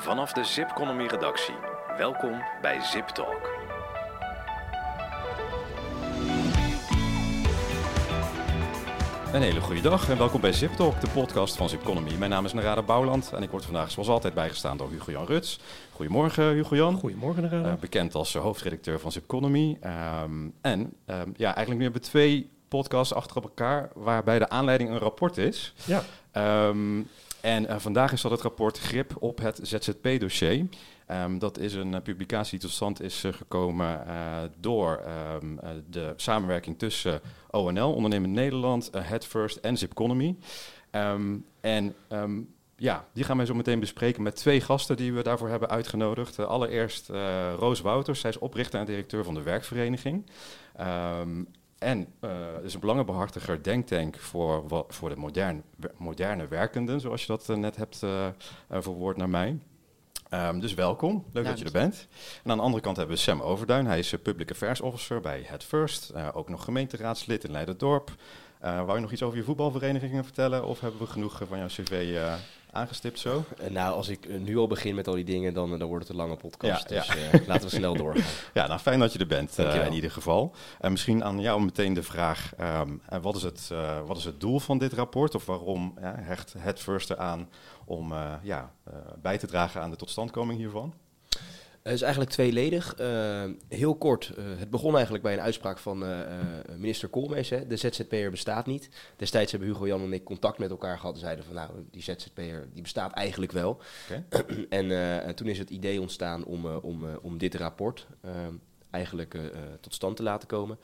Vanaf de Zipconomy redactie. Welkom bij Zip Talk. Een hele goede dag en welkom bij Zip Talk, de podcast van Zipconomy. Mijn naam is Narada Bouwland en ik word vandaag zoals altijd bijgestaan door Hugo-Jan Ruts. Goedemorgen Hugo-Jan. Goedemorgen Narada. Uh, bekend als uh, hoofdredacteur van Zipconomy. Um, en um, ja, eigenlijk nu hebben we twee podcasts achter op elkaar waarbij de aanleiding een rapport is. Ja. Um, en uh, vandaag is dat het rapport Grip op het ZZP-dossier. Um, dat is een uh, publicatie die tot stand is uh, gekomen door um, de samenwerking tussen ONL, Ondernemend Nederland, Headfirst en Zipconomy. Um, en ja, die gaan wij zo meteen bespreken met twee gasten die we daarvoor hebben uitgenodigd. allereerst Roos Wouters, zij is oprichter en directeur van de werkvereniging. En uh, is een belangenbehartiger denktank voor, wat, voor de modern, moderne werkenden, zoals je dat uh, net hebt uh, verwoord naar mij. Um, dus welkom, leuk dat je er bent. En aan de andere kant hebben we Sam Overduin. Hij is Public Affairs Officer bij Head First, ook nog gemeenteraadslid in Leiderdorp. Wou je nog iets over je voetbalverenigingen vertellen of hebben we genoeg van jouw cv aangestipt zo? nou, als ik nu al begin met al die dingen, dan, dan wordt het een lange podcast. Ja, dus ja. Uh, laten we snel doorgaan. Ja, nou fijn dat je er bent uh, in ieder geval. En misschien aan jou meteen de vraag, um, wat, is het, wat is het doel van dit rapport? Of waarom hecht het First aan om ja, bij te dragen aan de totstandkoming hiervan? Het is eigenlijk tweeledig. Uh, heel kort, uh, het begon eigenlijk bij een uitspraak van uh, minister Koolmees. Hè. De ZZP'er bestaat niet. Destijds hebben Hugo, Jan en ik contact met elkaar gehad en zeiden van nou, die ZZP'er die bestaat eigenlijk wel. Okay. en, en, toen is het idee ontstaan om, om, om dit rapport eigenlijk tot stand te laten komen.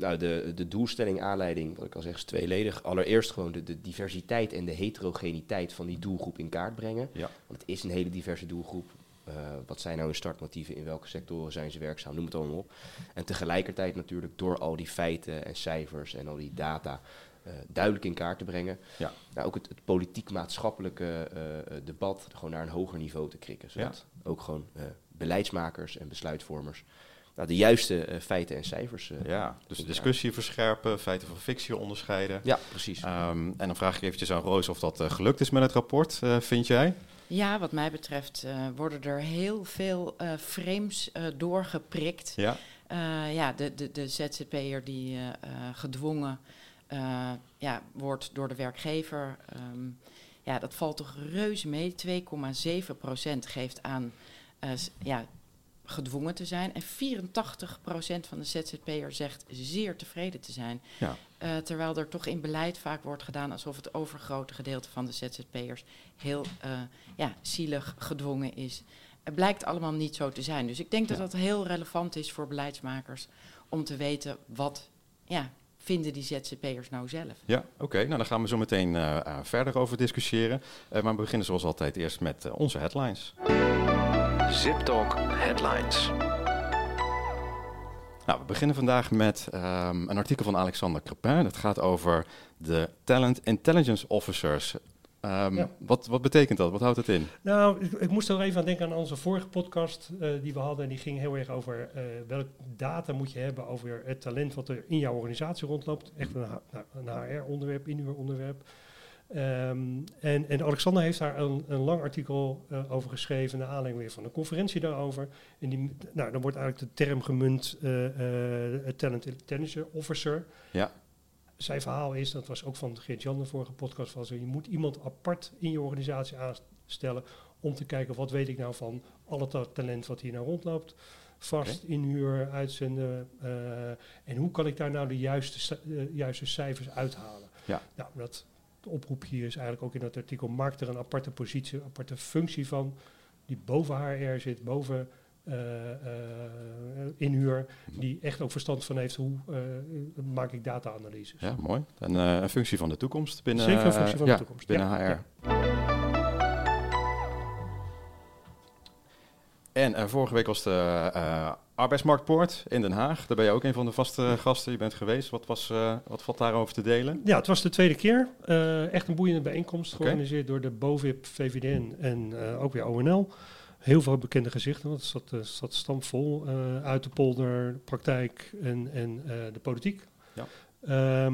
nou, de, de doelstelling, aanleiding, wat ik al zeg, is tweeledig. Allereerst gewoon de, de diversiteit en de heterogeniteit van die doelgroep in kaart brengen. Ja. Want het is een hele diverse doelgroep. Uh, wat zijn nou hun startmotieven, in welke sectoren zijn ze werkzaam, noem het allemaal op. En tegelijkertijd natuurlijk door al die feiten en cijfers en al die data uh, duidelijk in kaart te brengen. Ja. Nou, ook het, het politiek-maatschappelijke uh, debat gewoon naar een hoger niveau te krikken. Zodat ja. ook gewoon beleidsmakers en besluitvormers nou, de juiste feiten en cijfers. ja, dus de discussie verscherpen, feiten van fictie onderscheiden. Ja, precies. Um, en dan vraag ik eventjes aan Roos of dat gelukt is met het rapport, vind jij? Ja, wat mij betreft uh, worden er heel veel uh, frames uh, doorgeprikt. Ja, ja de, de, de ZZP'er die gedwongen ja, wordt door de werkgever. Um, ja, dat valt toch reuze mee. 2,7 procent geeft aan ja, gedwongen te zijn. En 84% van de ZZP'er zegt zeer tevreden te zijn. Ja. Uh, terwijl er toch in beleid vaak wordt gedaan alsof het overgrote gedeelte van de ZZP'ers heel uh, ja, zielig gedwongen is. Het blijkt allemaal niet zo te zijn. Dus ik denk dat dat heel relevant is voor beleidsmakers om te weten wat ja, vinden die ZZP'ers nou zelf. Ja, oké. Okay. Nou, dan gaan we zo meteen uh, verder over discussiëren. maar we beginnen zoals altijd eerst met onze headlines. Zip Talk Headlines. Nou, we beginnen vandaag met um, een artikel van Alexander Crepin. Dat gaat over de Talent Intelligence Officers. Um, ja. wat, wat betekent dat? Wat houdt het in? Nou, ik, ik moest er even aan denken aan onze vorige podcast uh, die we hadden. En die ging heel erg over uh, welke data moet je hebben over het talent wat er in jouw organisatie rondloopt. Echt een, een HR-onderwerp, inhuuronderwerp. Um, en, en, Alexander heeft daar een, een lang artikel uh, over geschreven, naar aanleiding weer van een conferentie daarover. En die, nou, dan wordt eigenlijk de term gemunt uh, uh, Talent Intelligence Officer. Ja. Zijn verhaal is, dat was ook van Geert-Jan de vorige podcast, was je moet iemand apart in je organisatie aanstellen om te kijken wat weet ik nou van al het talent wat hier nou rondloopt. Vast, okay. inhuur, uitzenden. en hoe kan ik daar nou de juiste, juiste cijfers uithalen? Ja. Nou, dat de oproep hier is eigenlijk ook in dat artikel, maak er een aparte positie, een aparte functie van, die boven HR zit, boven uh, uh, inhuur, die echt ook verstand van heeft hoe uh, maak ik data-analyses. Ja, mooi. En een functie van de toekomst binnen Zeker een functie van ja, de toekomst. Binnen ja, HR. Ja. En vorige week was de Arbeidsmarktpoort in Den Haag. Daar ben je ook een van de vaste gasten. Je bent geweest. Wat, was, uh, wat valt daarover te delen? Ja, het was de tweede keer. Uh, echt een boeiende bijeenkomst. Okay. Georganiseerd door de BOVIP, VVDN en uh, ook weer ONL. Heel veel bekende gezichten. Want het zat, zat stampvol. uit de polder, de praktijk en, en de politiek. Ja. Ehm,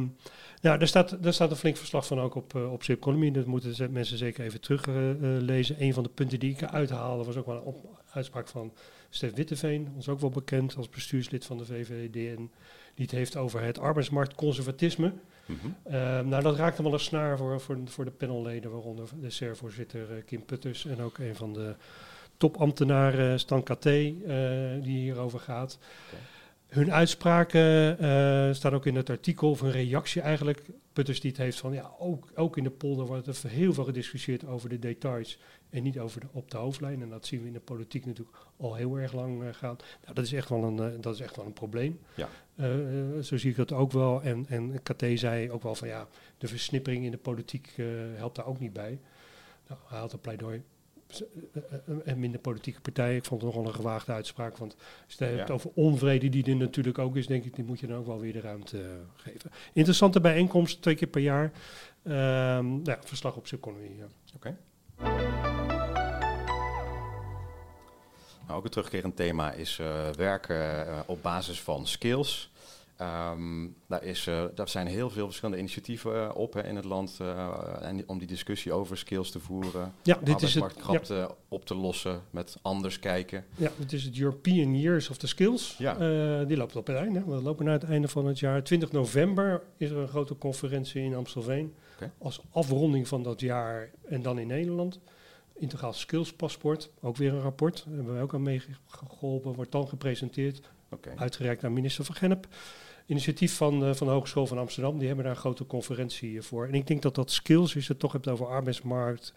nou, daar staat, daar staat een flink verslag van ook op, uh, op Economy. Dat moeten ze- mensen zeker even teruglezen. lezen. een van de punten die ik eruit haalde was ook wel een op- uitspraak van Stef Witteveen. Ons ook wel bekend als bestuurslid van de VVD. En die het heeft over het arbeidsmarktconservatisme. Mhm. Ehm, nou, dat raakte wel een snaar voor, voor, voor de panelleden, waaronder de SER-voorzitter eh, Kim Putters en ook een van de topambtenaren Stan Katé, eh, die hierover gaat. Hun uitspraken eh, staan ook in het artikel, of een reactie eigenlijk. Putters die het heeft van, ja, ook, ook in de polder wordt er heel veel gediscussieerd over de details en niet over de, op de hoofdlijn. En dat zien we in de politiek natuurlijk al heel erg lang eh, gaan. Nou, dat is echt wel een, eh, dat is echt wel een probleem. Ja. Eh, zo zie ik dat ook wel. En, en KT zei ook wel van ja, de versnippering in de politiek helpt daar ook niet bij. Nou, hij had een pleidooi. En minder politieke partijen. Ik vond het nogal een gewaagde uitspraak. Want als je het hebt over onvrede, die er natuurlijk ook is, denk ik, die moet je dan ook wel weer de ruimte geven. Interessante bijeenkomst, twee keer per jaar. Ehm, nou verslag op zijn economie. Ja. Oké. Nou, ook een terugkerend thema is eh, werken eh, op basis van skills. Ehm, daar, is, eh, daar zijn heel veel verschillende initiatieven op hè, in het land en om die discussie over skills te voeren, Ja, dit is, het, ja, op te lossen, met anders kijken. ja, dit is het European Years of the Skills. Ja. Die loopt op het einde. We lopen naar het einde van het jaar. 20 november is er een grote conferentie in Amstelveen. Als afronding van dat jaar en dan in Nederland. Integraal Skills Paspoort, ook weer een rapport. Daar hebben wij ook aan meegeholpen. Wordt dan gepresenteerd uitgereikt aan minister van Gennep. Initiatief van, eh, van de Hogeschool van Amsterdam, die hebben daar een grote conferentie voor. En ik denk dat dat skills, als je het toch hebt over arbeidsmarkt,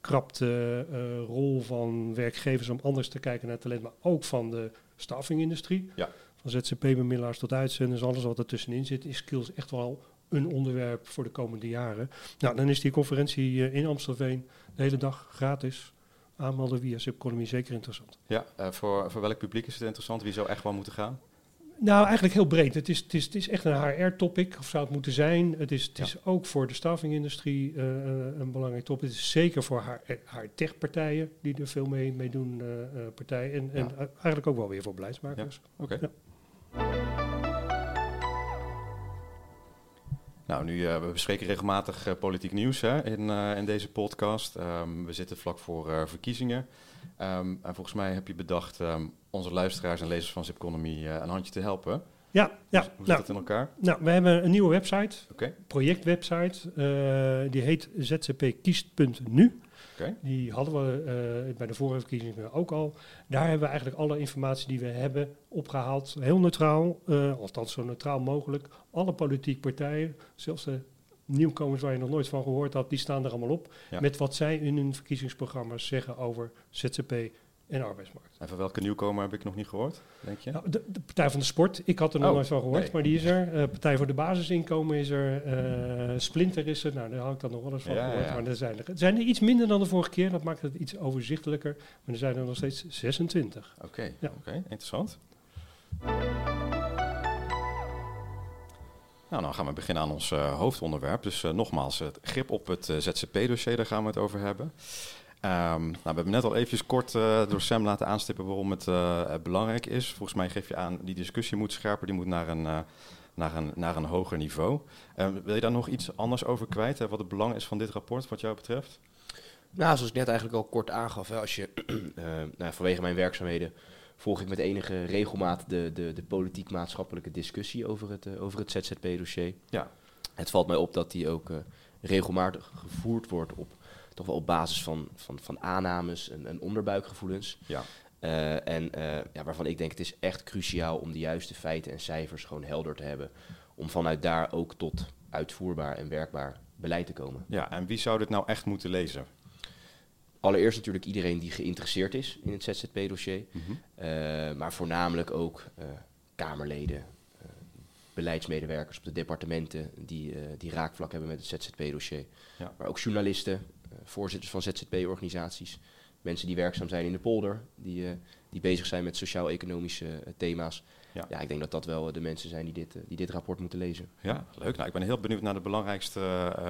krapte, eh, rol van werkgevers om anders te kijken naar talent, maar ook van de staffingindustrie. Ja. Van ZZP-bemiddelaars tot uitzenders, alles wat er tussenin zit, is skills echt wel een onderwerp voor de komende jaren. Nou, dan is die conferentie eh, in Amstelveen de hele dag gratis. Aanmelden via Subconomy zeker interessant. Ja, eh, voor, voor welk publiek is het interessant? Wie zou echt wel moeten gaan? Nou, eigenlijk heel breed. Het is, het is, het is echt een HR-topic, of zou het moeten zijn. Het is, het Ja. is ook voor de staffingindustrie eh, een belangrijk topic. Het is zeker voor haar, haar tech-partijen, die er veel mee, mee doen, partijen. En, en Ja. eigenlijk ook wel weer voor beleidsmakers. Oké. Ja. Nou, nu, eh, we bespreken regelmatig eh, politiek nieuws hè, in, eh, in deze podcast. Ehm, we zitten vlak voor verkiezingen. Ehm, en volgens mij heb je bedacht ehm, onze luisteraars en lezers van Zipconomy een handje te helpen. Ja, ja. Hoe, hoe zit nou, het in elkaar? nou, we hebben een nieuwe website, Oké. projectwebsite. die heet zcpkiest.nu. Die hadden we eh, bij de vorige verkiezingen ook al. Daar hebben we eigenlijk alle informatie die we hebben opgehaald. Heel neutraal, eh, althans zo neutraal mogelijk. Alle politieke partijen, zelfs de nieuwkomers waar je nog nooit van gehoord had, die staan er allemaal op. Ja. Met wat zij in hun verkiezingsprogramma's zeggen over ZZP en arbeidsmarkt. En van welke nieuwkomer heb ik nog niet gehoord, denk je? Nou, de, de Partij van de Sport, ik had er nog Oh, nooit van gehoord, nee. maar die is er. Eh, Partij voor de Basisinkomen is er. eh, Splinter is er. Nou, daar had ik dan nog wel eens van Ja, gehoord. ja. Maar er zijn er, er zijn er iets minder dan de vorige keer. Dat maakt het iets overzichtelijker. Maar er zijn er nog steeds 26. Oké, Ja. oké, interessant. Nou, dan gaan we beginnen aan ons eh, hoofdonderwerp. Dus nogmaals, het grip op het ZZP-dossier, daar gaan we het over hebben. Ehm, nou, we hebben net al eventjes kort eh, door Sam laten aanstippen waarom het eh, belangrijk is. Volgens mij geef je aan, die discussie moet scherper, die moet naar een, eh, naar een, naar een hoger niveau. Eh, wil je daar nog iets anders over kwijt, hè, wat het belang is van dit rapport wat jou betreft? Nou, zoals ik net eigenlijk al kort aangaf, hè, als je, eh, nou, vanwege mijn werkzaamheden volg ik met enige regelmaat de, de, de politiek-maatschappelijke discussie over het, eh, over het ZZP-dossier. Ja. Het valt mij op dat die ook eh, regelmatig gevoerd wordt op, toch wel op basis van, van, van aannames en, en onderbuikgevoelens. Ja. Eh, en eh, ja, waarvan ik denk het is echt cruciaal om de juiste feiten en cijfers gewoon helder te hebben. Om vanuit daar ook tot uitvoerbaar en werkbaar beleid te komen. Ja, en wie zou dit nou echt moeten lezen? Allereerst natuurlijk iedereen die geïnteresseerd is in het ZZP-dossier. Mhm. Eh, maar voornamelijk ook Kamerleden, beleidsmedewerkers op de departementen die, die raakvlak hebben met het ZZP-dossier. Ja. Maar ook journalisten, voorzitters van ZZP-organisaties, mensen die werkzaam zijn in de polder, die, eh, die bezig zijn met sociaal-economische eh, thema's. Ja. Ja. ik denk dat dat wel de mensen zijn die dit, eh, die dit rapport moeten lezen. Ja, leuk. Nou, ik ben heel benieuwd naar de belangrijkste, eh,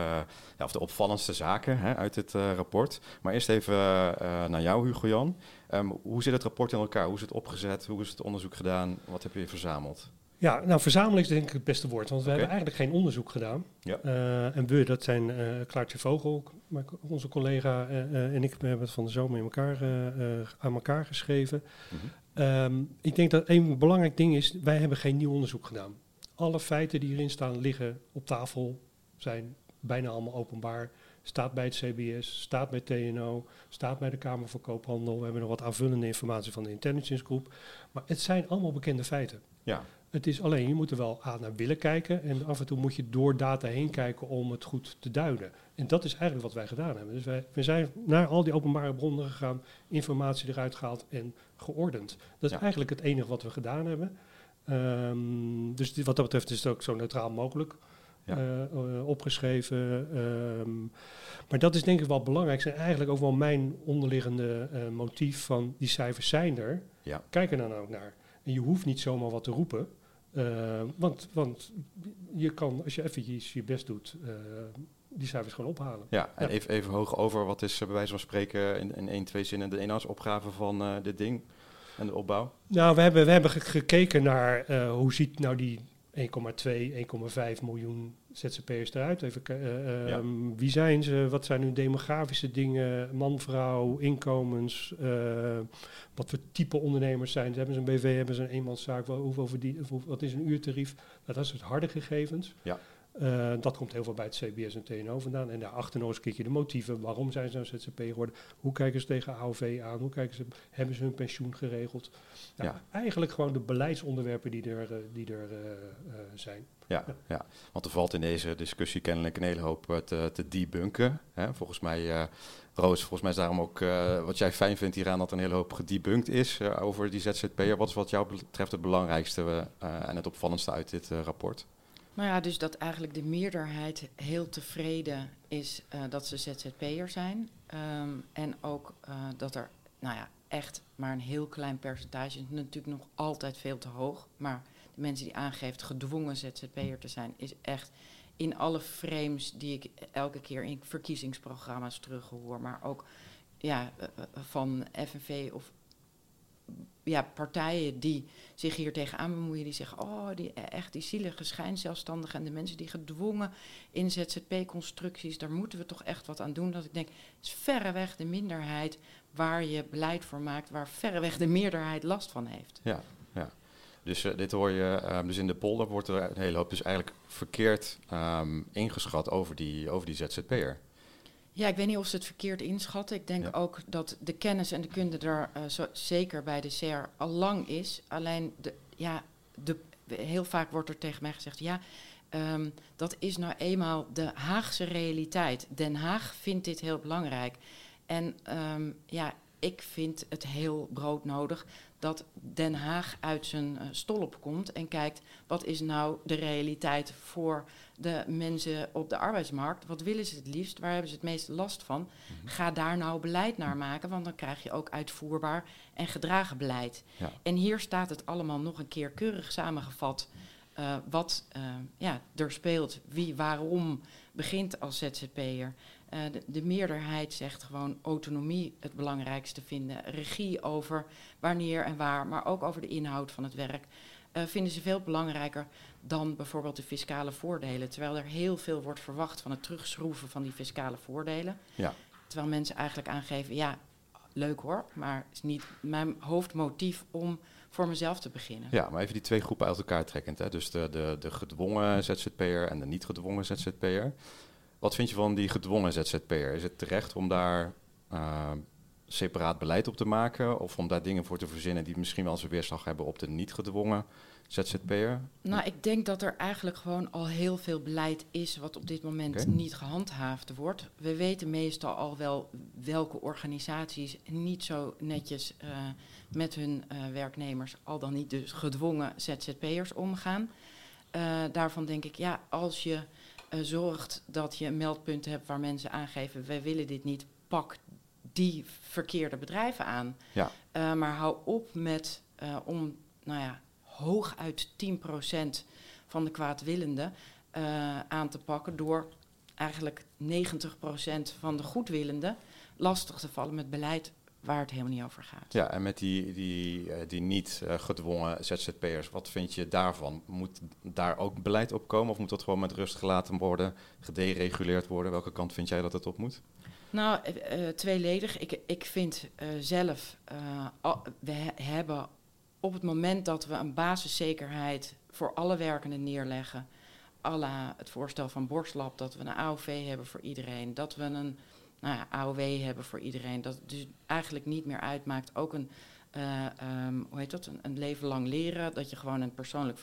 ja, of de opvallendste zaken hè, uit dit eh, rapport. Maar eerst even eh, naar jou, Hugo Jan. Ehm, hoe zit het rapport in elkaar? Hoe is het opgezet? Hoe is het onderzoek gedaan? Wat heb je verzameld? Ja, nou verzamelen is denk ik het beste woord, want we hebben eigenlijk geen onderzoek gedaan. Ja. Eh, en we, dat zijn eh Klaartje Vogel, mijn- onze collega eh, eh, en ik hebben het van de zomer in elkaar, eh, aan elkaar geschreven. Mhm. Ehm, ik denk dat een belangrijk ding is, wij hebben geen nieuw onderzoek gedaan. Alle feiten die hierin staan liggen op tafel, zijn bijna allemaal openbaar. Staat bij het CBS, staat bij TNO, staat bij de Kamer van Koophandel. We hebben nog wat aanvullende informatie van de Intelligence Group. Maar het zijn allemaal bekende feiten. Ja, Het is alleen, je moet er wel aan naar willen kijken. En af en toe moet je door data heen kijken om het goed te duiden. En dat is eigenlijk wat wij gedaan hebben. Dus wij, we zijn naar al die openbare bronnen gegaan, informatie eruit gehaald en geordend. Dat is Ja. eigenlijk het enige wat we gedaan hebben. Ehm, dus die- wat dat betreft is het ook zo neutraal mogelijk Ja. eh, eh, opgeschreven. Ehm, maar dat is denk ik wel belangrijk. En eigenlijk ook wel mijn onderliggende eh, motief van die cijfers zijn er. Ja. Kijk er dan ook naar. En je hoeft niet zomaar wat te roepen. Eh, want, want je kan, als je eventjes je best doet, eh, die cijfers gewoon ophalen. ja. en Ja. Even, even hoog over, wat is bij wijze van spreken in, in één, twee zinnen de inhoudsopgave van eh, dit ding en de opbouw? Nou, we hebben, we hebben ge- gekeken naar hoe ziet nou die 1,2, 1,5 miljoen ZZP'ers eruit. Even, eh, Ja. Wie zijn ze? Wat zijn hun demografische dingen? Man, vrouw, inkomens? eh, wat voor type ondernemers zijn ze? Hebben ze een BV? Hebben ze een eenmanszaak? Wel, Hoeveel verdien, wat is een uurtarief? Nou, dat is het harde gegevens. Ja. Eh, dat komt heel veel bij het CBS en TNO vandaan. En daarachter nog eens een keertje de motieven. Waarom zijn ze nou ZZP geworden? Hoe kijken ze tegen AOV aan? Hoe kijken ze, hebben ze hun pensioen geregeld? Nou, Ja. Eigenlijk gewoon de beleidsonderwerpen die er, eh, die er eh, zijn. Ja, Ja. ja, want er valt in deze discussie kennelijk een hele hoop te, te debunken. Hè? Volgens mij, Roos, volgens mij is daarom ook wat jij fijn vindt hieraan dat er een hele hoop gedebunked is over die ZZP'er. Wat is wat jou betreft het belangrijkste en het opvallendste uit dit rapport? Nou ja, dus dat eigenlijk de meerderheid heel tevreden is eh, dat ze ZZP'er zijn. Ehm, en ook eh, dat er, nou ja, echt maar een heel klein percentage is. Natuurlijk nog altijd veel te hoog. Maar de mensen die aangeeft gedwongen ZZP'er te zijn, is echt in alle frames die ik elke keer in verkiezingsprogramma's terughoor. Maar ook ja, eh, van FNV of ja, partijen die zich hier tegenaan bemoeien, die zeggen, oh, die, echt die zielige schijnzelfstandigen en de mensen die gedwongen in ZZP-constructies, daar moeten we toch echt wat aan doen. Dat ik denk, is verreweg de minderheid waar je beleid voor maakt, waar verreweg de meerderheid last van heeft. Ja, ja. Dus eh, dit hoor je, ehm, dus in de polder wordt er een hele hoop dus eigenlijk verkeerd ehm, ingeschat over die, over die ZZP'er. Ja, ik weet niet of ze het verkeerd inschatten. Ik denk Ja. ook dat de kennis en de kunde er eh, zo, zeker bij de CR al lang is. Alleen, de, ja, de, heel vaak wordt er tegen mij gezegd... ja, ehm, dat is nou eenmaal de Haagse realiteit. Den Haag vindt dit heel belangrijk. En ehm, ja, ik vind het heel broodnodig dat Den Haag uit zijn eh, stolp komt... en kijkt, wat is nou de realiteit voor de mensen op de arbeidsmarkt. Wat willen ze het liefst? Waar hebben ze het meeste last van? Ga daar nou beleid naar maken, want dan krijg je ook uitvoerbaar en gedragen beleid. Ja. En hier staat het allemaal nog een keer keurig samengevat. eh, wat eh, ja, er speelt, wie waarom begint als ZZP'er. Eh, de, de meerderheid zegt gewoon autonomie het belangrijkste vinden. Regie over wanneer en waar, maar ook over de inhoud van het werk. eh, vinden ze veel belangrijker dan bijvoorbeeld de fiscale voordelen. Terwijl er heel veel wordt verwacht van het terugschroeven van die fiscale voordelen. Ja. Terwijl mensen eigenlijk aangeven, ja, leuk hoor, maar het is niet mijn hoofdmotief om voor mezelf te beginnen. Ja, maar even die twee groepen uit elkaar trekkend. Hè? Dus de, de, de gedwongen ZZP'er en de niet gedwongen ZZP'er. Wat vind je van die gedwongen ZZP'er? Is het terecht om daar eh, separaat beleid op te maken? Of om daar dingen voor te verzinnen die misschien wel zijn weerslag hebben op de niet gedwongen ZZP'er? Nou, ik denk dat er eigenlijk gewoon al heel veel beleid is wat op dit moment niet gehandhaafd wordt. We weten meestal al wel welke organisaties niet zo netjes eh, met hun eh, werknemers, al dan niet dus gedwongen ZZP'ers omgaan. Daarvan denk ik, ja, als je eh, zorgt dat je een meldpunt hebt waar mensen aangeven, wij willen dit niet, pak die verkeerde bedrijven aan. Ja. Eh, maar hou op met eh, om, nou ja, hooguit 10% van de kwaadwillenden aan te pakken door eigenlijk 90% van de goedwillenden lastig te vallen met beleid waar het helemaal niet over gaat. Ja, en met die, die, eh, die niet eh, gedwongen ZZP'ers, wat vind je daarvan? Moet daar ook beleid op komen of moet dat gewoon met rust gelaten worden, gedereguleerd worden? Welke kant vind jij dat het op moet? Nou, eh, tweeledig. Ik, ik vind zelf, we he- hebben op het moment dat we een basiszekerheid voor alle werkenden neerleggen, à la het voorstel van Borstlab, dat we een AOV hebben voor iedereen, dat we een nou ja, AOW hebben voor iedereen, dat het dus eigenlijk niet meer uitmaakt, ook een, eh, ehm, hoe heet dat, een, een leven lang leren, dat je gewoon een persoonlijk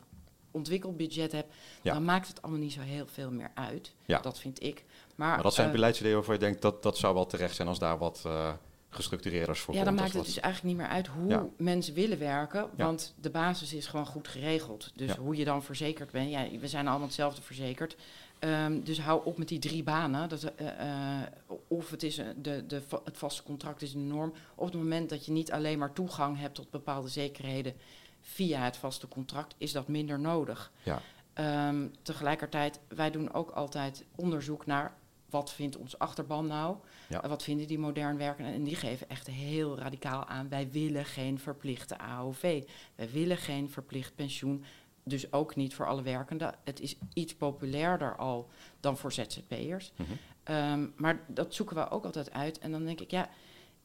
ontwikkelbudget hebt, Ja. dan maakt het allemaal niet zo heel veel meer uit. Ja. Dat vind ik. Maar, Maar dat zijn eh, beleidsideeën waarvan je denkt dat dat zou wel terecht zijn als daar wat eh gestructureerders voor Ja, dan maakt het dus eigenlijk niet meer uit hoe Ja. mensen willen werken, want de basis is gewoon goed geregeld. Dus hoe je dan verzekerd bent, ja, we zijn allemaal hetzelfde verzekerd. Ehm, dus hou op met die drie banen. Dat, eh, eh, of het, is, eh, de, de, het vaste contract is een norm. Op het moment dat je niet alleen maar toegang hebt tot bepaalde zekerheden via het vaste contract, is dat minder nodig. Ja. Ehm, tegelijkertijd, wij doen ook altijd onderzoek naar wat vindt ons achterban nou? Ja. Uh, wat vinden die modern werkenden? En die geven echt heel radicaal aan, wij willen geen verplichte AOV. Wij willen geen verplicht pensioen. Dus ook niet voor alle werkenden. Het is iets populairder al dan voor ZZP'ers. Mhm. Ehm, maar dat zoeken we ook altijd uit. En dan denk ik, ja,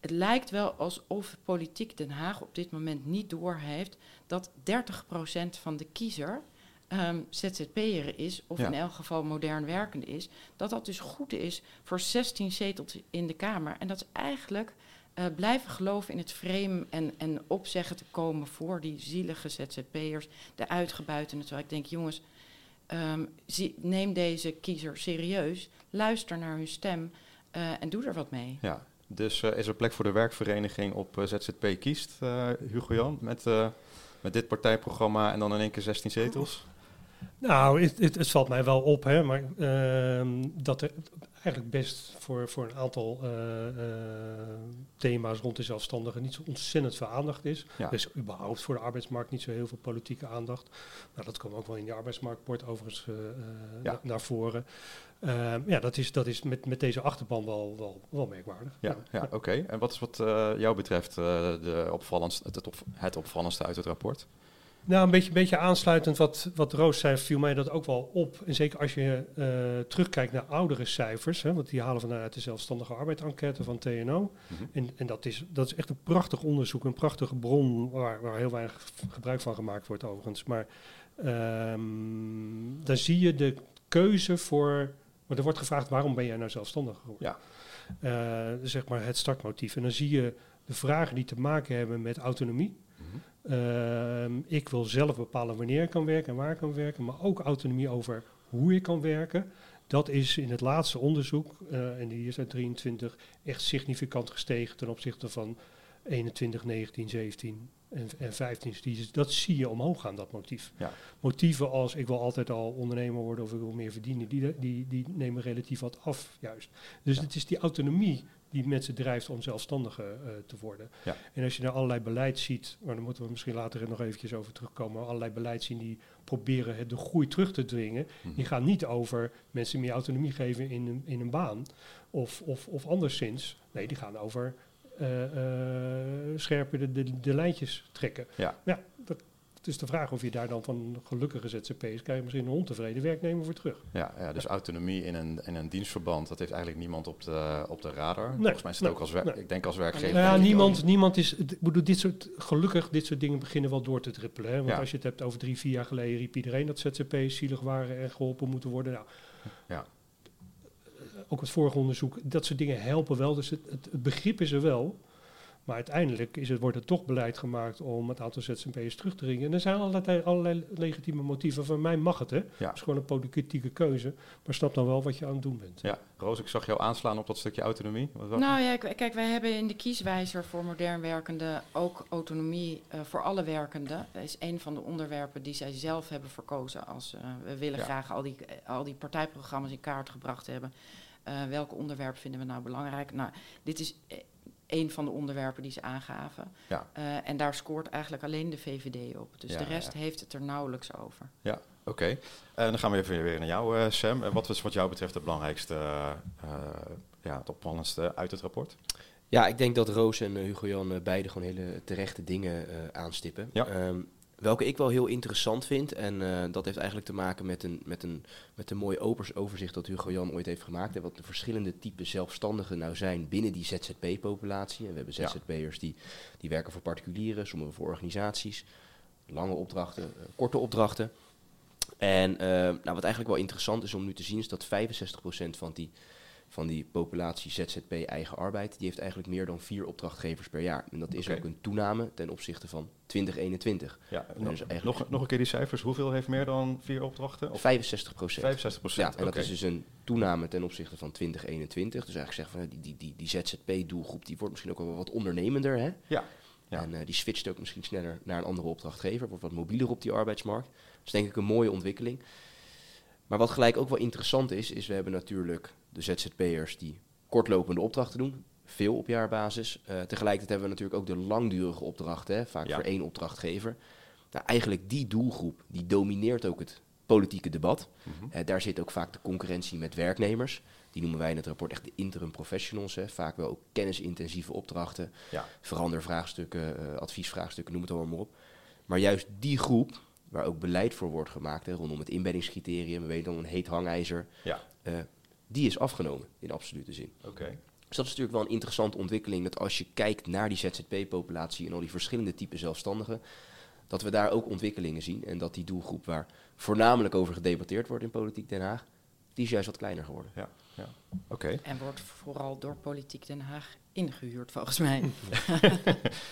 het lijkt wel alsof politiek Den Haag op dit moment niet doorheeft dat 30% van de kiezer ehm ZZP'er is, of Ja. in elk geval modern werkende is. Dat dat dus goed is voor 16 zetels in de Kamer. En dat is eigenlijk eh, blijven geloven in het frame en, en opzeggen te komen voor die zielige ZZP'ers, de uitgebuitenen. Terwijl ik denk, jongens, ehm, zie, neem deze kiezer serieus, luister naar hun stem eh, en doe er wat mee. Ja, dus eh, is er plek voor de werkvereniging op eh, ZZP kiest, eh, Hugo Jan, met, eh, met dit partijprogramma en dan in één keer 16 zetels? Nou, het, het, het valt mij wel op, hè, maar ehm, dat er eigenlijk best voor, voor een aantal eh, eh, thema's rond de zelfstandigen niet zo ontzettend veel aandacht is. Ja. Er is überhaupt voor de arbeidsmarkt niet zo heel veel politieke aandacht. Nou, dat kwam ook wel in die arbeidsmarktbord overigens eh, Ja. na- naar voren. Ehm, ja, dat is, dat is met, met deze achterban wel, wel, wel merkwaardig. Ja, ja oké. En wat is wat jou betreft de opvallendste, het, het, op, het opvallendste uit het rapport? Nou, een beetje, beetje aansluitend wat, wat Roos zei, viel mij dat ook wel op. En zeker als je eh, terugkijkt naar oudere cijfers, hè, want die halen we uit de zelfstandige arbeid-enquête van TNO. Mhm. En, en dat, is, dat is echt een prachtig onderzoek, een prachtige bron waar, waar heel weinig gebruik van gemaakt wordt overigens. Maar ehm dan zie je de keuze voor, want er wordt gevraagd waarom ben jij nou zelfstandig geworden? Ja. Eh, zeg maar het startmotief. En dan zie je de vragen die te maken hebben met autonomie. Mhm. Ik wil zelf bepalen wanneer ik kan werken en waar ik kan werken, maar ook autonomie over hoe ik kan werken. Dat is in het laatste onderzoek, eh, en die is uit 23, echt significant gestegen ten opzichte van 21, 19, 17 en, en 15. Dus die, is- dat zie je omhoog gaan, dat motief. Ja. Motieven als ik wil altijd al ondernemer worden of ik wil meer verdienen, die, die, die nemen relatief wat af juist. Dus Ja. het is die autonomie die mensen drijft om zelfstandige eh, te worden. Ja. En als je naar allerlei beleid ziet, maar daar moeten we misschien later nog eventjes over terugkomen, allerlei beleid zien die proberen het de groei terug te dwingen, Mhm. die gaan niet over mensen meer autonomie geven in een, in een baan of, of, of anderszins. Nee, die gaan over eh, scherper de, de, de lijntjes trekken. Ja. ja dat, het is de vraag of je daar dan van gelukkige ZZP'ers krijg je misschien een ontevreden werknemer voor terug. Ja, ja, dus autonomie in een, in een dienstverband, dat heeft eigenlijk niemand op de, op de radar. Nee, Volgens mij is het nee, ook als wer- nee. ik denk als werkgever. Nou ja, niemand, niemand is. Bedoel, dit soort, gelukkig, dit soort dingen beginnen wel door te trippelen. Hè? Want als je het hebt over drie, vier jaar geleden, riep iedereen dat ZZP's zielig waren en geholpen moeten worden. Nou, Ja. Ook het vorige onderzoek, dat soort dingen helpen wel. Dus het, het, het begrip is er wel. Maar uiteindelijk is het, wordt er toch beleid gemaakt om het aantal ZZP'ers terug te dringen. En er zijn allerlei, allerlei legitieme motieven. Van mij mag het, hè. Ja. Het is gewoon een politieke keuze. Maar snap dan wel wat je aan het doen bent. Ja, Roos, ik zag jou aanslaan op dat stukje autonomie. Wat, wat- Nou ja, kijk, wij hebben in de kieswijzer voor modern werkenden ook autonomie eh, voor alle werkenden. Dat is een van de onderwerpen die zij zelf hebben verkozen als eh, we willen Ja. graag al die, al die partijprogramma's in kaart gebracht hebben. Eh, welke onderwerpen vinden we nou belangrijk? Nou, dit is een van de onderwerpen die ze aangaven. Ja. Eh, en daar scoort eigenlijk alleen de VVD op. Dus Ja, de rest ja. heeft het er nauwelijks over. Oké, en dan gaan we even weer naar jou, eh, Sam. En wat was wat jou betreft het belangrijkste, eh, eh, ja, het opvallendste uit het rapport? Ja, ik denk dat Roos en eh, Hugo-Jan uh, beide gewoon hele terechte dingen uh, aanstippen. Ja. Um, welke ik wel heel interessant vind, en dat heeft eigenlijk te maken met een, met een, met een mooi overzicht dat Hugo-Jan ooit heeft gemaakt. Wat de verschillende typen zelfstandigen nou zijn binnen die ZZP-populatie. En we hebben ZZP'ers die, die werken voor particulieren, sommigen voor organisaties. Lange opdrachten, korte opdrachten. En nou, wat eigenlijk wel interessant is om nu te zien, is dat 65% van die van die populatie ZZP eigen arbeid, die heeft eigenlijk meer dan vier opdrachtgevers per jaar. En dat is ook een toename ten opzichte van 2021. Ja, En dus nog, nog een keer die cijfers. Hoeveel heeft meer dan vier opdrachten? Of 65 procent. 65 Ja, procent? en dat is dus een toename ten opzichte van 2021. Dus eigenlijk zeggen van die, die, die, die ZZP-doelgroep die wordt misschien ook wel wat ondernemender. Hè? Ja, ja. En eh, die switcht ook misschien sneller naar een andere opdrachtgever. Wordt wat mobieler op die arbeidsmarkt. Dat is denk ik een mooie ontwikkeling. Maar wat gelijk ook wel interessant is, is we hebben natuurlijk de ZZP'ers die kortlopende opdrachten doen. Veel op jaarbasis. Eh, tegelijkertijd hebben we natuurlijk ook de langdurige opdrachten, hè, vaak Ja. voor één opdrachtgever. Nou, eigenlijk die doelgroep, die domineert ook het politieke debat. Mhm. Eh, daar zit ook vaak de concurrentie met werknemers. Die noemen wij in het rapport echt de interim professionals. Hè. Vaak wel ook kennisintensieve opdrachten, Ja. verandervraagstukken, eh, adviesvraagstukken, noem het allemaal maar op. Maar juist die groep, waar ook beleid voor wordt gemaakt, hè, rondom het inbeddingscriterium, we weten dan een heet hangijzer, Ja. eh, die is afgenomen in absolute zin. Oké. Dus dat is natuurlijk wel een interessante ontwikkeling, dat als je kijkt naar die ZZP-populatie en al die verschillende typen zelfstandigen, dat we daar ook ontwikkelingen zien en dat die doelgroep waar voornamelijk over gedebatteerd wordt in Politiek Den Haag, die is juist wat kleiner geworden. Oké. En wordt vooral door Politiek Den Haag ingehuurd, volgens mij.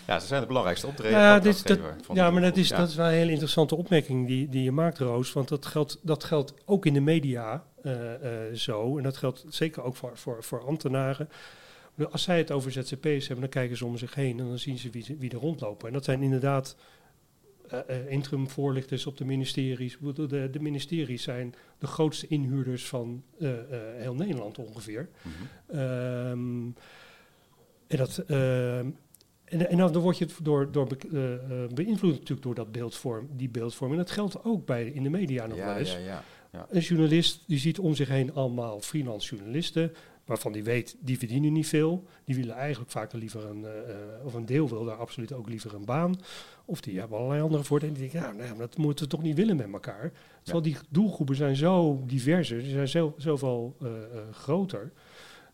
Ja, ze zijn de belangrijkste optreden. Ja, dit, dat, ja maar dat is, dat is wel een hele interessante opmerking die, die je maakt, Roos. Want dat geldt, dat geldt ook in de media eh, eh, zo. En dat geldt zeker ook voor, voor, voor ambtenaren. Als zij het over ZZP's hebben, dan kijken ze om zich heen en dan zien ze wie, ze- wie er rondlopen. En dat zijn inderdaad eh, interim voorlichters op de ministeries. De, de ministeries zijn de grootste inhuurders van eh, heel Nederland ongeveer. Mhm. Ehm, en dat, ehm, en, en dan, word je door, door be- beïnvloed natuurlijk door dat beeldvorm, die beeldvorming. En dat geldt ook bij, in de media nog wel Ja, eens. ja, ja. Een journalist die ziet om zich heen allemaal freelance journalisten, waarvan die weet, die verdienen niet veel. Die willen eigenlijk vaak liever een, eh, eh, of een deel wil daar absoluut ook liever een baan. Of die hebben allerlei andere voordelen. Die denken, ja, nou, dat moeten we toch niet willen met elkaar. Terwijl die doelgroepen zijn zo diverser, die zijn zo, zoveel eh, groter.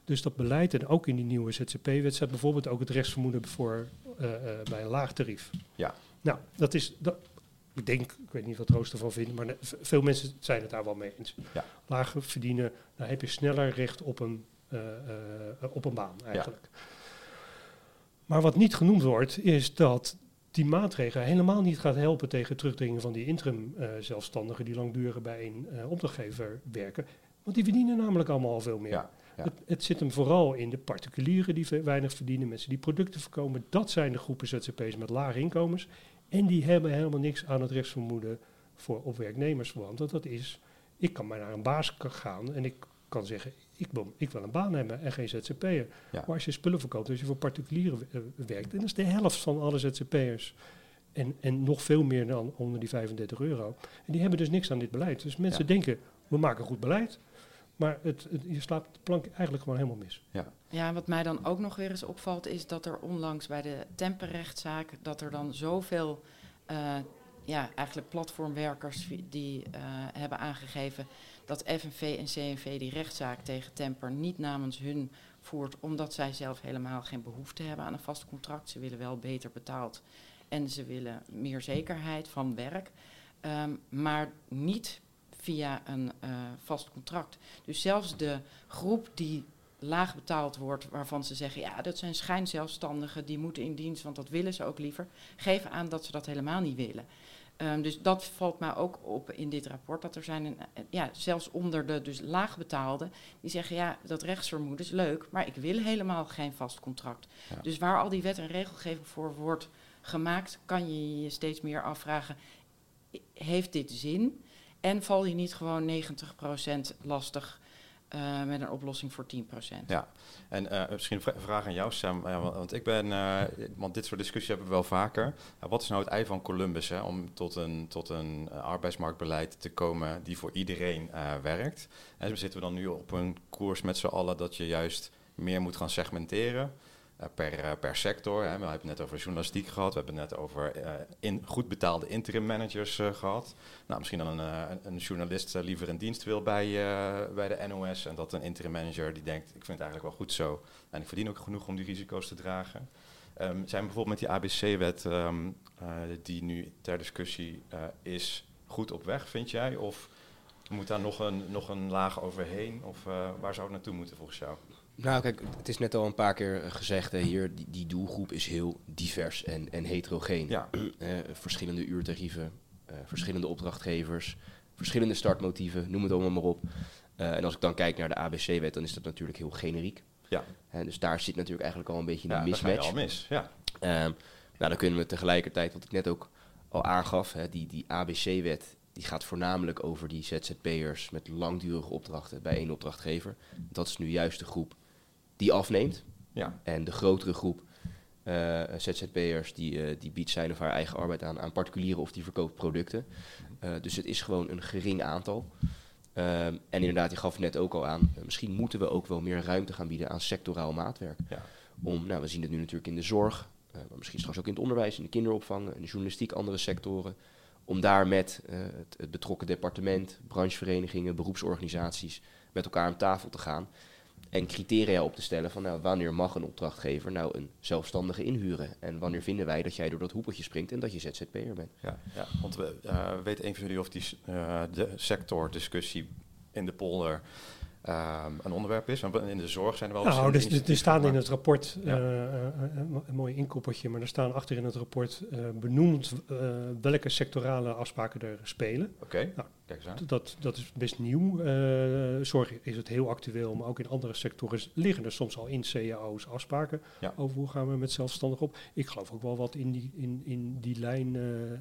Dus dat beleid en ook in die nieuwe ZZP-wet staat bijvoorbeeld ook het rechtsvermoeden voor, bij een laag tarief. Ja. Nou, dat is, dat, ik denk, ik weet niet wat Roos ervan vindt, maar veel mensen zijn het daar wel mee eens. Ja. Lager verdienen, dan heb je sneller recht op een, op een baan eigenlijk. Maar wat niet genoemd wordt, is dat die maatregel helemaal niet gaat helpen tegen het terugdringen van die interim eh, zelfstandigen die langdurig bij een eh, opdrachtgever werken. Want die verdienen namelijk allemaal al veel meer. Ja, ja. Het, het zit hem vooral in de particulieren die ve- weinig verdienen, mensen die producten verkopen. Dat zijn de groepen ZZP's met lage inkomens. En die hebben helemaal niks aan het rechtsvermoeden voor op werknemers. Want dat is, ik kan maar naar een baas gaan en ik kan zeggen, ik wil, ik wil een baan hebben en geen ZZP'er. Ja. Maar als je spullen verkoopt, als je voor particulieren eh, werkt, en dat is de helft van alle ZZP'ers. En, en nog veel meer dan onder die 35 euro. En die hebben dus niks aan dit beleid. Dus mensen Ja. denken, we maken goed beleid. Maar het, het, je slaapt de plank eigenlijk gewoon helemaal mis. Ja, wat mij dan ook nog weer eens opvalt, is dat er onlangs bij de temperrechtszaak, dat er dan zoveel, eh, ja, eigenlijk platformwerkers die eh, hebben aangegeven dat FNV en CNV die rechtszaak tegen Temper niet namens hun voert, omdat zij zelf helemaal geen behoefte hebben aan een vast contract. Ze willen wel beter betaald en ze willen meer zekerheid van werk, ehm, maar niet via een eh, vast contract. Dus zelfs de groep die laag betaald wordt, waarvan ze zeggen, ja, dat zijn schijnzelfstandigen, die moeten in dienst, want dat willen ze ook liever, geven aan dat ze dat helemaal niet willen. Ehm, dus dat valt mij ook op in dit rapport, dat er zijn, een, eh, ja, zelfs onder de dus laagbetaalden, die zeggen, ja, dat rechtsvermoeden is leuk, maar ik wil helemaal geen vast contract. Ja. Dus waar al die wet en regelgeving voor wordt gemaakt, kan je je steeds meer afvragen, heeft dit zin? En val je niet gewoon 90% lastig eh, met een oplossing voor 10%? Ja, en eh, misschien een vra- vraag aan jou, Sam. Want, ik ben, eh, want dit soort discussies hebben we wel vaker. Wat is nou het ei van Columbus hè, om tot een, tot een arbeidsmarktbeleid te komen die voor iedereen werkt? En zitten we dan nu op een koers met z'n allen dat je juist meer moet gaan segmenteren? Eh, per, eh, per sector. Hè. We hebben het net over journalistiek gehad, we hebben het net over eh, in, goed betaalde interim managers eh, gehad. Nou, misschien dan een, een- journalist liever een dienst wil bij, bij de NOS en dat een interim manager die denkt, ik vind het eigenlijk wel goed zo en ik verdien ook genoeg om die risico's te dragen. Ehm, zijn bijvoorbeeld met die ABC-wet ehm, eh, die nu ter discussie is, goed op weg, vind jij? Of moet daar nog een, nog een laag overheen? Of waar zou het naartoe moeten volgens jou? Nou, kijk, het is net al een paar keer eh, gezegd hè, hier, die, die doelgroep is heel divers en, en heterogeen. Ja, Eh, verschillende uurtarieven, eh, verschillende opdrachtgevers, verschillende startmotieven, noem het allemaal maar op. En als ik dan kijk naar de ABC-wet, dan is dat natuurlijk heel generiek. Ja. Dus daar zit natuurlijk eigenlijk al een beetje ja een je mismatch. al mis. Ja, Ehm, nou, dan kunnen we tegelijkertijd, wat ik net ook al aangaf, hè, die, die ABC-wet, die gaat voornamelijk over die ZZP'ers met langdurige opdrachten bij één opdrachtgever. Dat is nu juist de groep die afneemt. ja, En de grotere groep eh, ZZP'ers die, eh, die biedt zijn of haar eigen arbeid aan aan particulieren of die verkoopt producten. Eh, dus het is gewoon een gering aantal. Ehm, en inderdaad, je gaf net ook al aan, misschien moeten we ook wel meer ruimte gaan bieden aan sectoraal maatwerk. Ja. Om, nou, we zien het nu natuurlijk in de zorg, maar misschien straks ook in het onderwijs, in de kinderopvang, in de journalistiek, andere sectoren. Om daar met het, het betrokken departement, brancheverenigingen, beroepsorganisaties met elkaar aan tafel te gaan. En criteria op te stellen van nou, wanneer mag een opdrachtgever nou een zelfstandige inhuren? En wanneer vinden wij dat jij door dat hoepeltje springt en dat je ZZP'er bent? ja, ja. Want we eh, weten een van jullie of die eh, de sectordiscussie in de polder ehm, een onderwerp is? In de zorg zijn er wel Nou, dus, er staan in het rapport, Ja. eh, eh, een, een mooi inkoppertje, maar er staan achter in het rapport eh, benoemd eh, welke sectorale afspraken er spelen. Oké, Nou, kijk eens aan. Dat, dat is best nieuw. Eh, zorg is het heel actueel, maar ook in andere sectoren liggen er soms al in cao's afspraken Ja. over hoe gaan we met zelfstandig op. Ik geloof ook wel wat in die, in, in die lijn eh, eh,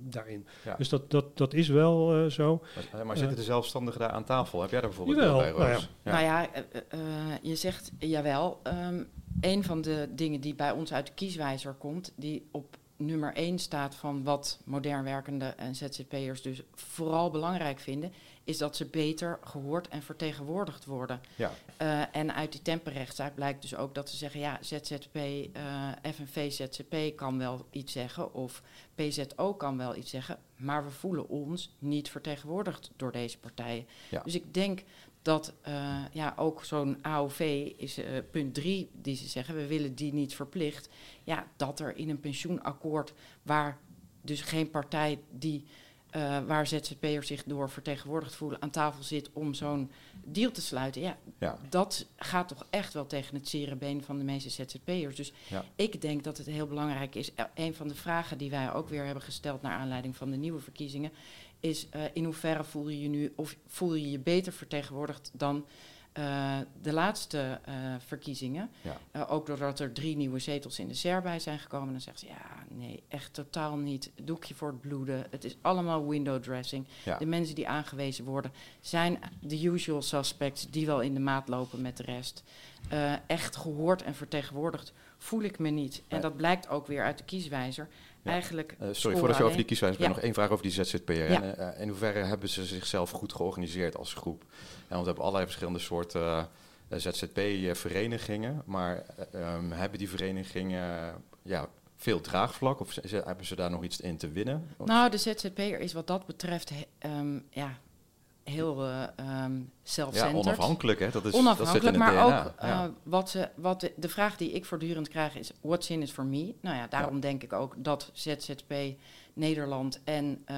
daarin. Ja. Dus dat, dat, dat is wel eh, zo. Maar, maar zitten de zelfstandigen daar aan tafel? Heb jij daar bijvoorbeeld bij, nou ja. Roos? Nou ja, eh, eh, eh, je zegt jawel. Ehm een van de dingen die bij ons uit de kieswijzer komt, die op nummer 1 staat van wat modern werkende en ZZP'ers dus vooral belangrijk vinden, is dat ze beter gehoord en vertegenwoordigd worden. Ja. Eh, en uit die temperrechtszaak blijkt dus ook dat ze zeggen, ja, ZZP, eh FNV ZZP kan wel iets zeggen of PZO kan wel iets zeggen, maar we voelen ons niet vertegenwoordigd door deze partijen. Ja. Dus ik denk dat eh, ja, ook zo'n AOV is eh, punt drie die ze zeggen, we willen die niet verplicht. Ja, dat er in een pensioenakkoord waar dus geen partij die eh, waar ZZP'ers zich door vertegenwoordigd voelen aan tafel zit om zo'n deal te sluiten. Ja, Ja. dat gaat toch echt wel tegen het zere been van de meeste ZZP'ers. Dus Ja. ik denk dat het heel belangrijk is. Eh, Een van de vragen die wij ook weer hebben gesteld naar aanleiding van de nieuwe verkiezingen is eh, in hoeverre voel je je nu of voel je je beter vertegenwoordigd dan eh, de laatste eh, verkiezingen. Ja. Ook doordat er drie nieuwe zetels in de SER bij zijn gekomen. Dan zegt ze ja, nee, echt totaal niet. Doekje voor het bloeden. Het is allemaal window dressing. Ja. De mensen die aangewezen worden zijn de usual suspects die wel in de maat lopen met de rest. Echt gehoord en vertegenwoordigd voel ik me niet. En dat blijkt ook weer uit de kieswijzer. Eigenlijk Eh, sorry, voordat je over die kieswijze Ja. nog één vraag over die ZZP'er. Ja. En, eh, in hoeverre hebben ze zichzelf goed georganiseerd als groep? En want we hebben allerlei verschillende soorten eh, ZZP-verenigingen, maar eh, ehm, hebben die verenigingen ja, veel draagvlak of hebben ze daar nog iets in te winnen? Nou, de ZZP'er is wat dat betreft he- ehm, ja, heel ehm ja, onafhankelijk, hè? Dat is, Onafhankelijk, dat maar DNA. ook ja. eh, wat ze, wat de, de vraag die ik voortdurend krijg is: what's in it for me? Nou ja, daarom denk ik ook dat ZZP Nederland en eh,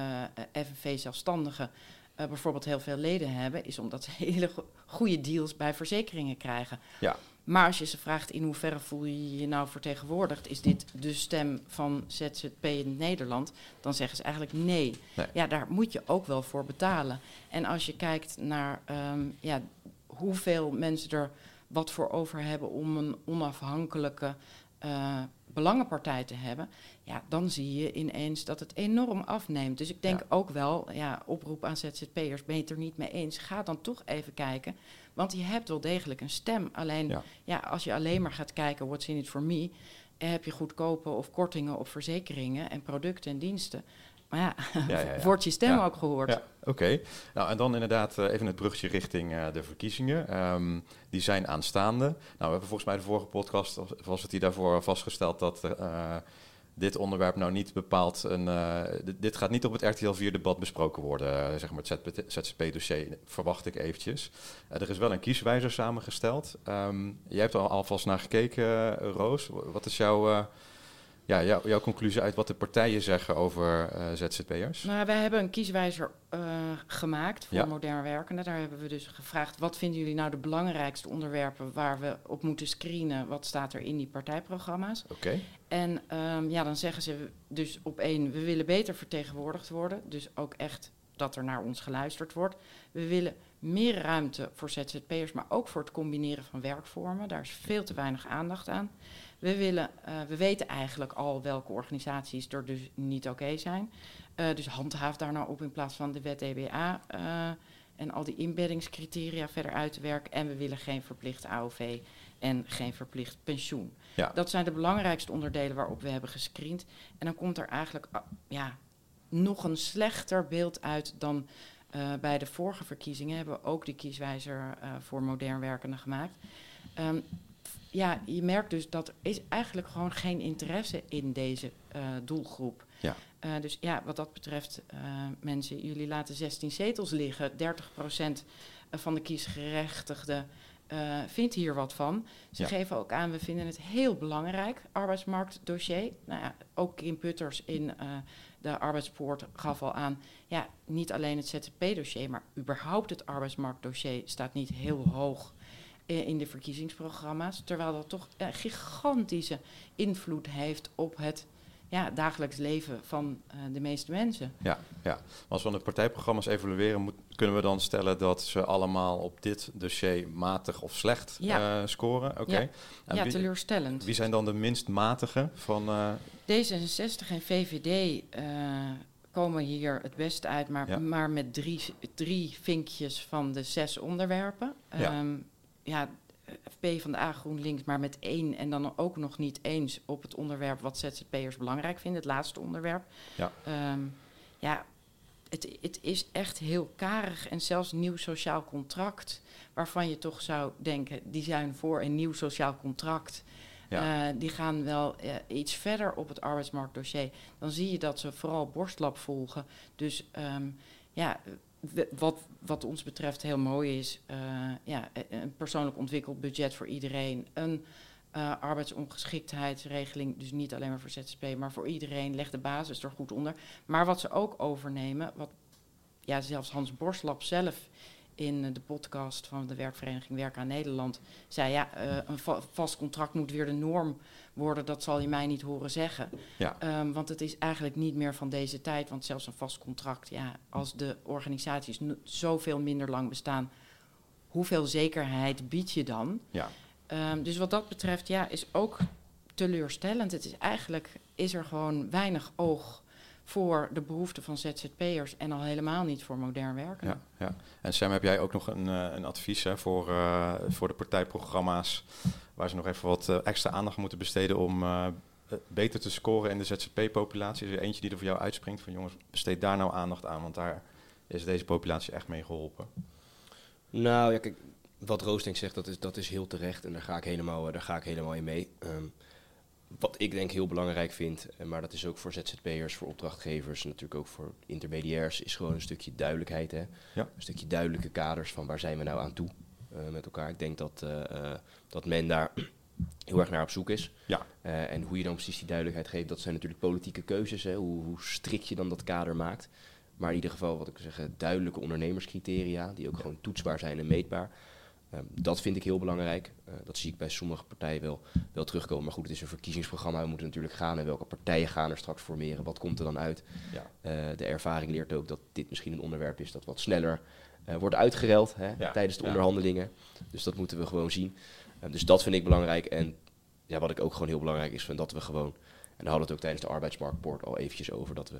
FNV Zelfstandigen bijvoorbeeld heel veel leden hebben, is omdat ze hele go- goede deals bij verzekeringen krijgen. Ja. Maar als je ze vraagt in hoeverre voel je je nou vertegenwoordigd, is dit de stem van ZZP in Nederland, dan zeggen ze eigenlijk nee. Nee. Ja, daar moet je ook wel voor betalen. En als je kijkt naar ehm, ja, hoeveel mensen er wat voor over hebben om een onafhankelijke eh, belangenpartij te hebben, ja, dan zie je ineens dat het enorm afneemt. Dus ik denk Ja. ook wel, ja, oproep aan ZZP'ers, ben je het er niet mee eens? Ga dan toch even kijken, want je hebt wel degelijk een stem. Alleen, Ja. ja. als je alleen maar gaat kijken, what's in it for me, eh, heb je goedkope of kortingen op verzekeringen en producten en diensten. Maar ja, Ja, ja, ja. wordt je stem ook gehoord? Ja, oké. Nou, en dan inderdaad eh, even het bruggetje richting eh, de verkiezingen. Ehm, die zijn aanstaande. Nou, we hebben volgens mij de vorige podcast, was- het die daarvoor vastgesteld dat eh, dit onderwerp nou niet bepaald een... eh, dit- gaat niet op het RTL 4-debat besproken worden, eh, zeg maar het ZZP-dossier, verwacht ik eventjes. Eh, er is wel een kieswijzer samengesteld. Ehm, jij hebt er al alvast naar gekeken, Roos. Wat is jouw... ja, jouw, jouw conclusie uit wat de partijen zeggen over eh, ZZP'ers? Nou, wij hebben een kieswijzer eh, gemaakt voor Ja. modern werkenden. Daar hebben we dus gevraagd, wat vinden jullie nou de belangrijkste onderwerpen waar we op moeten screenen? Wat staat er in die partijprogramma's? Oké. En ehm, ja, dan zeggen ze dus op één, we willen beter vertegenwoordigd worden. Dus ook echt dat er naar ons geluisterd wordt. We willen meer ruimte voor ZZP'ers, maar ook voor het combineren van werkvormen. Daar is veel te weinig aandacht aan. We, willen, eh, we weten eigenlijk al welke organisaties er dus niet oké zijn. Eh, dus handhaaf daar nou op in plaats van de wet DBA eh, en al die inbeddingscriteria verder uit te werken. En we willen geen verplicht AOV en geen verplicht pensioen. Ja. Dat zijn de belangrijkste onderdelen waarop we hebben gescreend. En dan komt er eigenlijk ah, ja, nog een slechter beeld uit dan bij de vorige verkiezingen. Hebben we ook die kieswijzer voor modern werkenden gemaakt. Ehm, ja, je merkt dus dat er is eigenlijk gewoon geen interesse in deze eh, doelgroep. Ja. Eh, dus ja, wat dat betreft, eh, mensen, jullie laten 16 zetels liggen. 30% van de kiesgerechtigden vindt hier wat van. Ze Ja. geven ook aan, we vinden het heel belangrijk, arbeidsmarktdossier. Nou ja, ook Kim Putters in de arbeidspoort gaf al aan... ja, niet alleen het ZZP-dossier, maar überhaupt het arbeidsmarktdossier... staat niet heel hoog in de verkiezingsprogramma's. Terwijl dat toch een gigantische invloed heeft op het ja, dagelijks leven van eh, de meeste mensen. Ja, ja. Als we de partijprogramma's evalueren, moet, kunnen we dan stellen dat ze allemaal op dit dossier matig of slecht Ja. eh, scoren? Oké. Ja. En ja, wie, teleurstellend. wie zijn dan de minst matige van... eh, D66 en VVD eh, komen hier het beste uit, maar, Ja. maar met drie, drie vinkjes van de zes onderwerpen. Ja. Ja, P van de A GroenLinks, maar met één en dan ook nog niet eens op het onderwerp wat ZZP'ers belangrijk vinden, het laatste onderwerp. Ja. Ehm, ja, het, het is echt heel karig en zelfs nieuw sociaal contract, waarvan je toch zou denken, die zijn voor een nieuw sociaal contract. Ja. Eh, die gaan wel eh, iets verder op het arbeidsmarktdossier. Dan zie je dat ze vooral borstlap volgen. Dus ehm, ja, wat, wat ons betreft heel mooi is, eh, ja, e- een persoonlijk ontwikkeld budget voor iedereen. Een eh, arbeidsongeschiktheidsregeling, dus niet alleen maar voor ZZP, maar voor iedereen. Leg de basis er goed onder. Maar wat ze ook overnemen, wat ja, zelfs Hans Borstlap zelf in de podcast van de werkvereniging Werk aan Nederland zei: ja, eh, een va- vast contract moet weer de norm worden. Dat zal je mij niet horen zeggen. Ja. Ehm, want het is eigenlijk niet meer van deze tijd. Want zelfs een vast contract, ja, als de organisaties zoveel minder lang bestaan, hoeveel zekerheid bied je dan? ja. Ehm, dus wat dat betreft, ja, is ook teleurstellend. Het is eigenlijk is er gewoon weinig oog voor de behoeften van ZZP'ers en al helemaal niet voor modern werken. Ja, ja. En Sam, heb jij ook nog een, eh, een advies hè, voor, eh, voor de partijprogramma's... waar ze nog even wat eh, extra aandacht moeten besteden... om beter te scoren in de ZZP-populatie? Is er eentje die er voor jou uitspringt van... jongens, besteed daar nou aandacht aan, want daar is deze populatie echt mee geholpen. Nou ja, kijk, wat Roos denk ik zegt, dat is, dat is heel terecht. En daar ga ik helemaal, daar ga ik helemaal in mee. Ehm, wat ik denk heel belangrijk vind, eh, maar dat is ook voor ZZP'ers, voor opdrachtgevers en natuurlijk ook voor intermediairs, is gewoon een stukje duidelijkheid. Hè? Ja. Een stukje duidelijke kaders van waar zijn we nou aan toe eh, met elkaar. Ik denk dat, eh, dat men daar heel erg naar op zoek is. Ja. En hoe je dan precies die duidelijkheid geeft, dat zijn natuurlijk politieke keuzes. Hè? Hoe, hoe strikt je dan dat kader maakt. Maar in ieder geval, wat ik zeggen, duidelijke ondernemerscriteria, die ook gewoon toetsbaar zijn en meetbaar. Ehm, dat vind ik heel belangrijk. Eh, dat zie ik bij sommige partijen wel, wel terugkomen. Maar goed, het is een verkiezingsprogramma. We moeten natuurlijk gaan en welke partijen gaan er straks formeren. Wat komt er dan uit? Ja. Eh, de ervaring leert ook dat dit misschien een onderwerp is dat wat sneller eh, wordt uitgereld hè, Ja, tijdens de onderhandelingen. Dus dat moeten we gewoon zien. Eh, dus dat vind ik belangrijk. En ja, wat ik ook gewoon heel belangrijk is, vind dat we gewoon... En daar hadden we het ook tijdens de arbeidsmarktpoort al eventjes over... dat we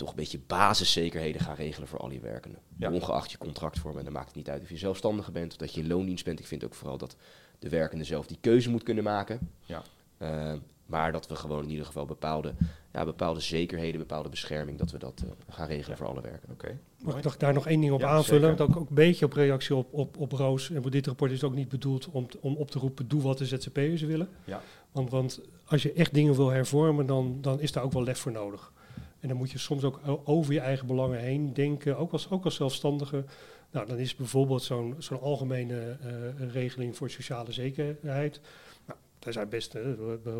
toch een beetje basiszekerheden gaan regelen voor al die werkenden. Ja. Ongeacht je contractvorm. En dan maakt het niet uit of je zelfstandige bent of dat je in loondienst bent. Ik vind ook vooral dat de werkende zelf die keuze moet kunnen maken. Ja. Eh, maar dat we gewoon in ieder geval bepaalde ja, bepaalde zekerheden, bepaalde bescherming, dat we dat eh, gaan regelen voor alle werken. Oké. Mag ik nog daar nog één ding op Ja, aanvullen? zeker. Want ook, ook een beetje op reactie op, op, op Roos. En voor dit rapport is ook niet bedoeld om, t- om op te roepen, doe wat de ZZP'ers willen. Ja. Want, want als je echt dingen wil hervormen, dan, dan is daar ook wel lef voor nodig. En dan moet je soms ook over je eigen belangen heen denken, ook als, ook als zelfstandige. Nou, dan is bijvoorbeeld zo'n zo'n algemene eh, regeling voor sociale zekerheid. Nou, daar zijn best, eh,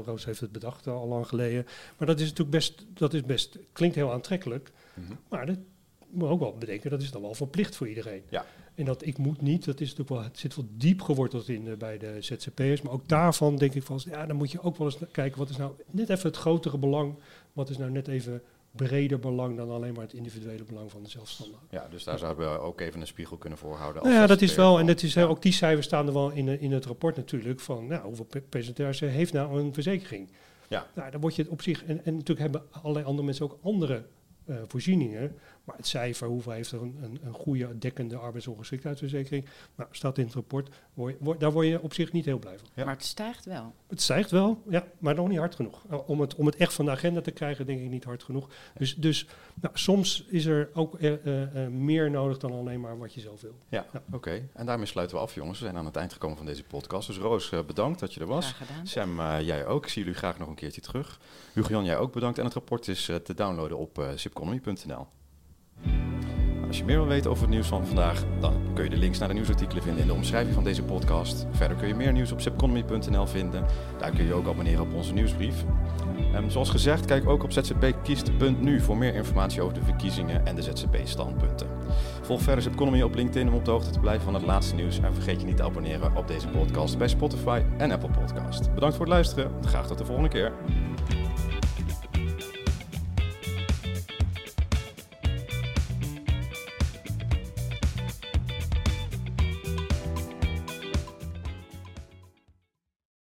Roos heeft het bedacht al lang geleden. Maar dat is natuurlijk best, dat is best, klinkt heel aantrekkelijk. Mhm. Maar dat moet ook wel bedenken, dat is dan wel verplicht voor iedereen. Ja. En dat ik moet niet, dat is natuurlijk wel, het zit wel diep geworteld in eh, bij de ZZP'ers. Maar ook daarvan denk ik van, ja, dan moet je ook wel eens kijken, wat is nou net even het grotere belang? Wat is nou net even breder belang dan alleen maar het individuele belang van de zelfstandige? Ja, dus daar zouden we ook even een spiegel kunnen voorhouden. Nou ja, dat is wel, en dat is, ook die cijfers staan er wel in, in het rapport natuurlijk, van nou, hoeveel pe- percentage heeft nou een verzekering? Ja. Nou, dan word je het op zich, en, en natuurlijk hebben allerlei andere mensen ook andere eh, voorzieningen, maar het cijfer, hoeveel heeft er een, een, een goede dekkende arbeidsongeschiktheidsverzekering, nou, staat in het rapport, word, je- word- daar word je op zich niet heel blij van. Ja. Maar het stijgt wel. Het stijgt wel, ja, maar nog niet hard genoeg. Uh, Om het, om het echt van de agenda te krijgen, denk ik niet hard genoeg. Dus, dus nou, soms is er ook eh, eh, eh, meer nodig dan alleen maar wat je zelf wil. Ja, oké. En daarmee sluiten we af, jongens. We zijn aan het eind gekomen van deze podcast. Dus Roos, eh, bedankt dat je er was. Graag gedaan. Sam, eh, jij ook. Ik zie jullie graag nog een keertje terug. Hugo-Jan, jij ook bedankt. En het rapport is eh, te downloaden op uh, Als je meer wil weten over het nieuws van vandaag, dan kun je de links naar de nieuwsartikelen vinden in de omschrijving van deze podcast. Verder kun je meer nieuws op zipconomy.nl vinden. Daar kun je ook abonneren op onze nieuwsbrief. Um, zoals gezegd, kijk ook op zzpkiest.nu voor meer informatie over de verkiezingen en de ZZP-standpunten. Volg verder Zipconomy op LinkedIn om op de hoogte te blijven van het laatste nieuws. En vergeet je niet te abonneren op deze podcast bij Spotify en Apple Podcast. Bedankt voor het luisteren. Graag tot de volgende keer.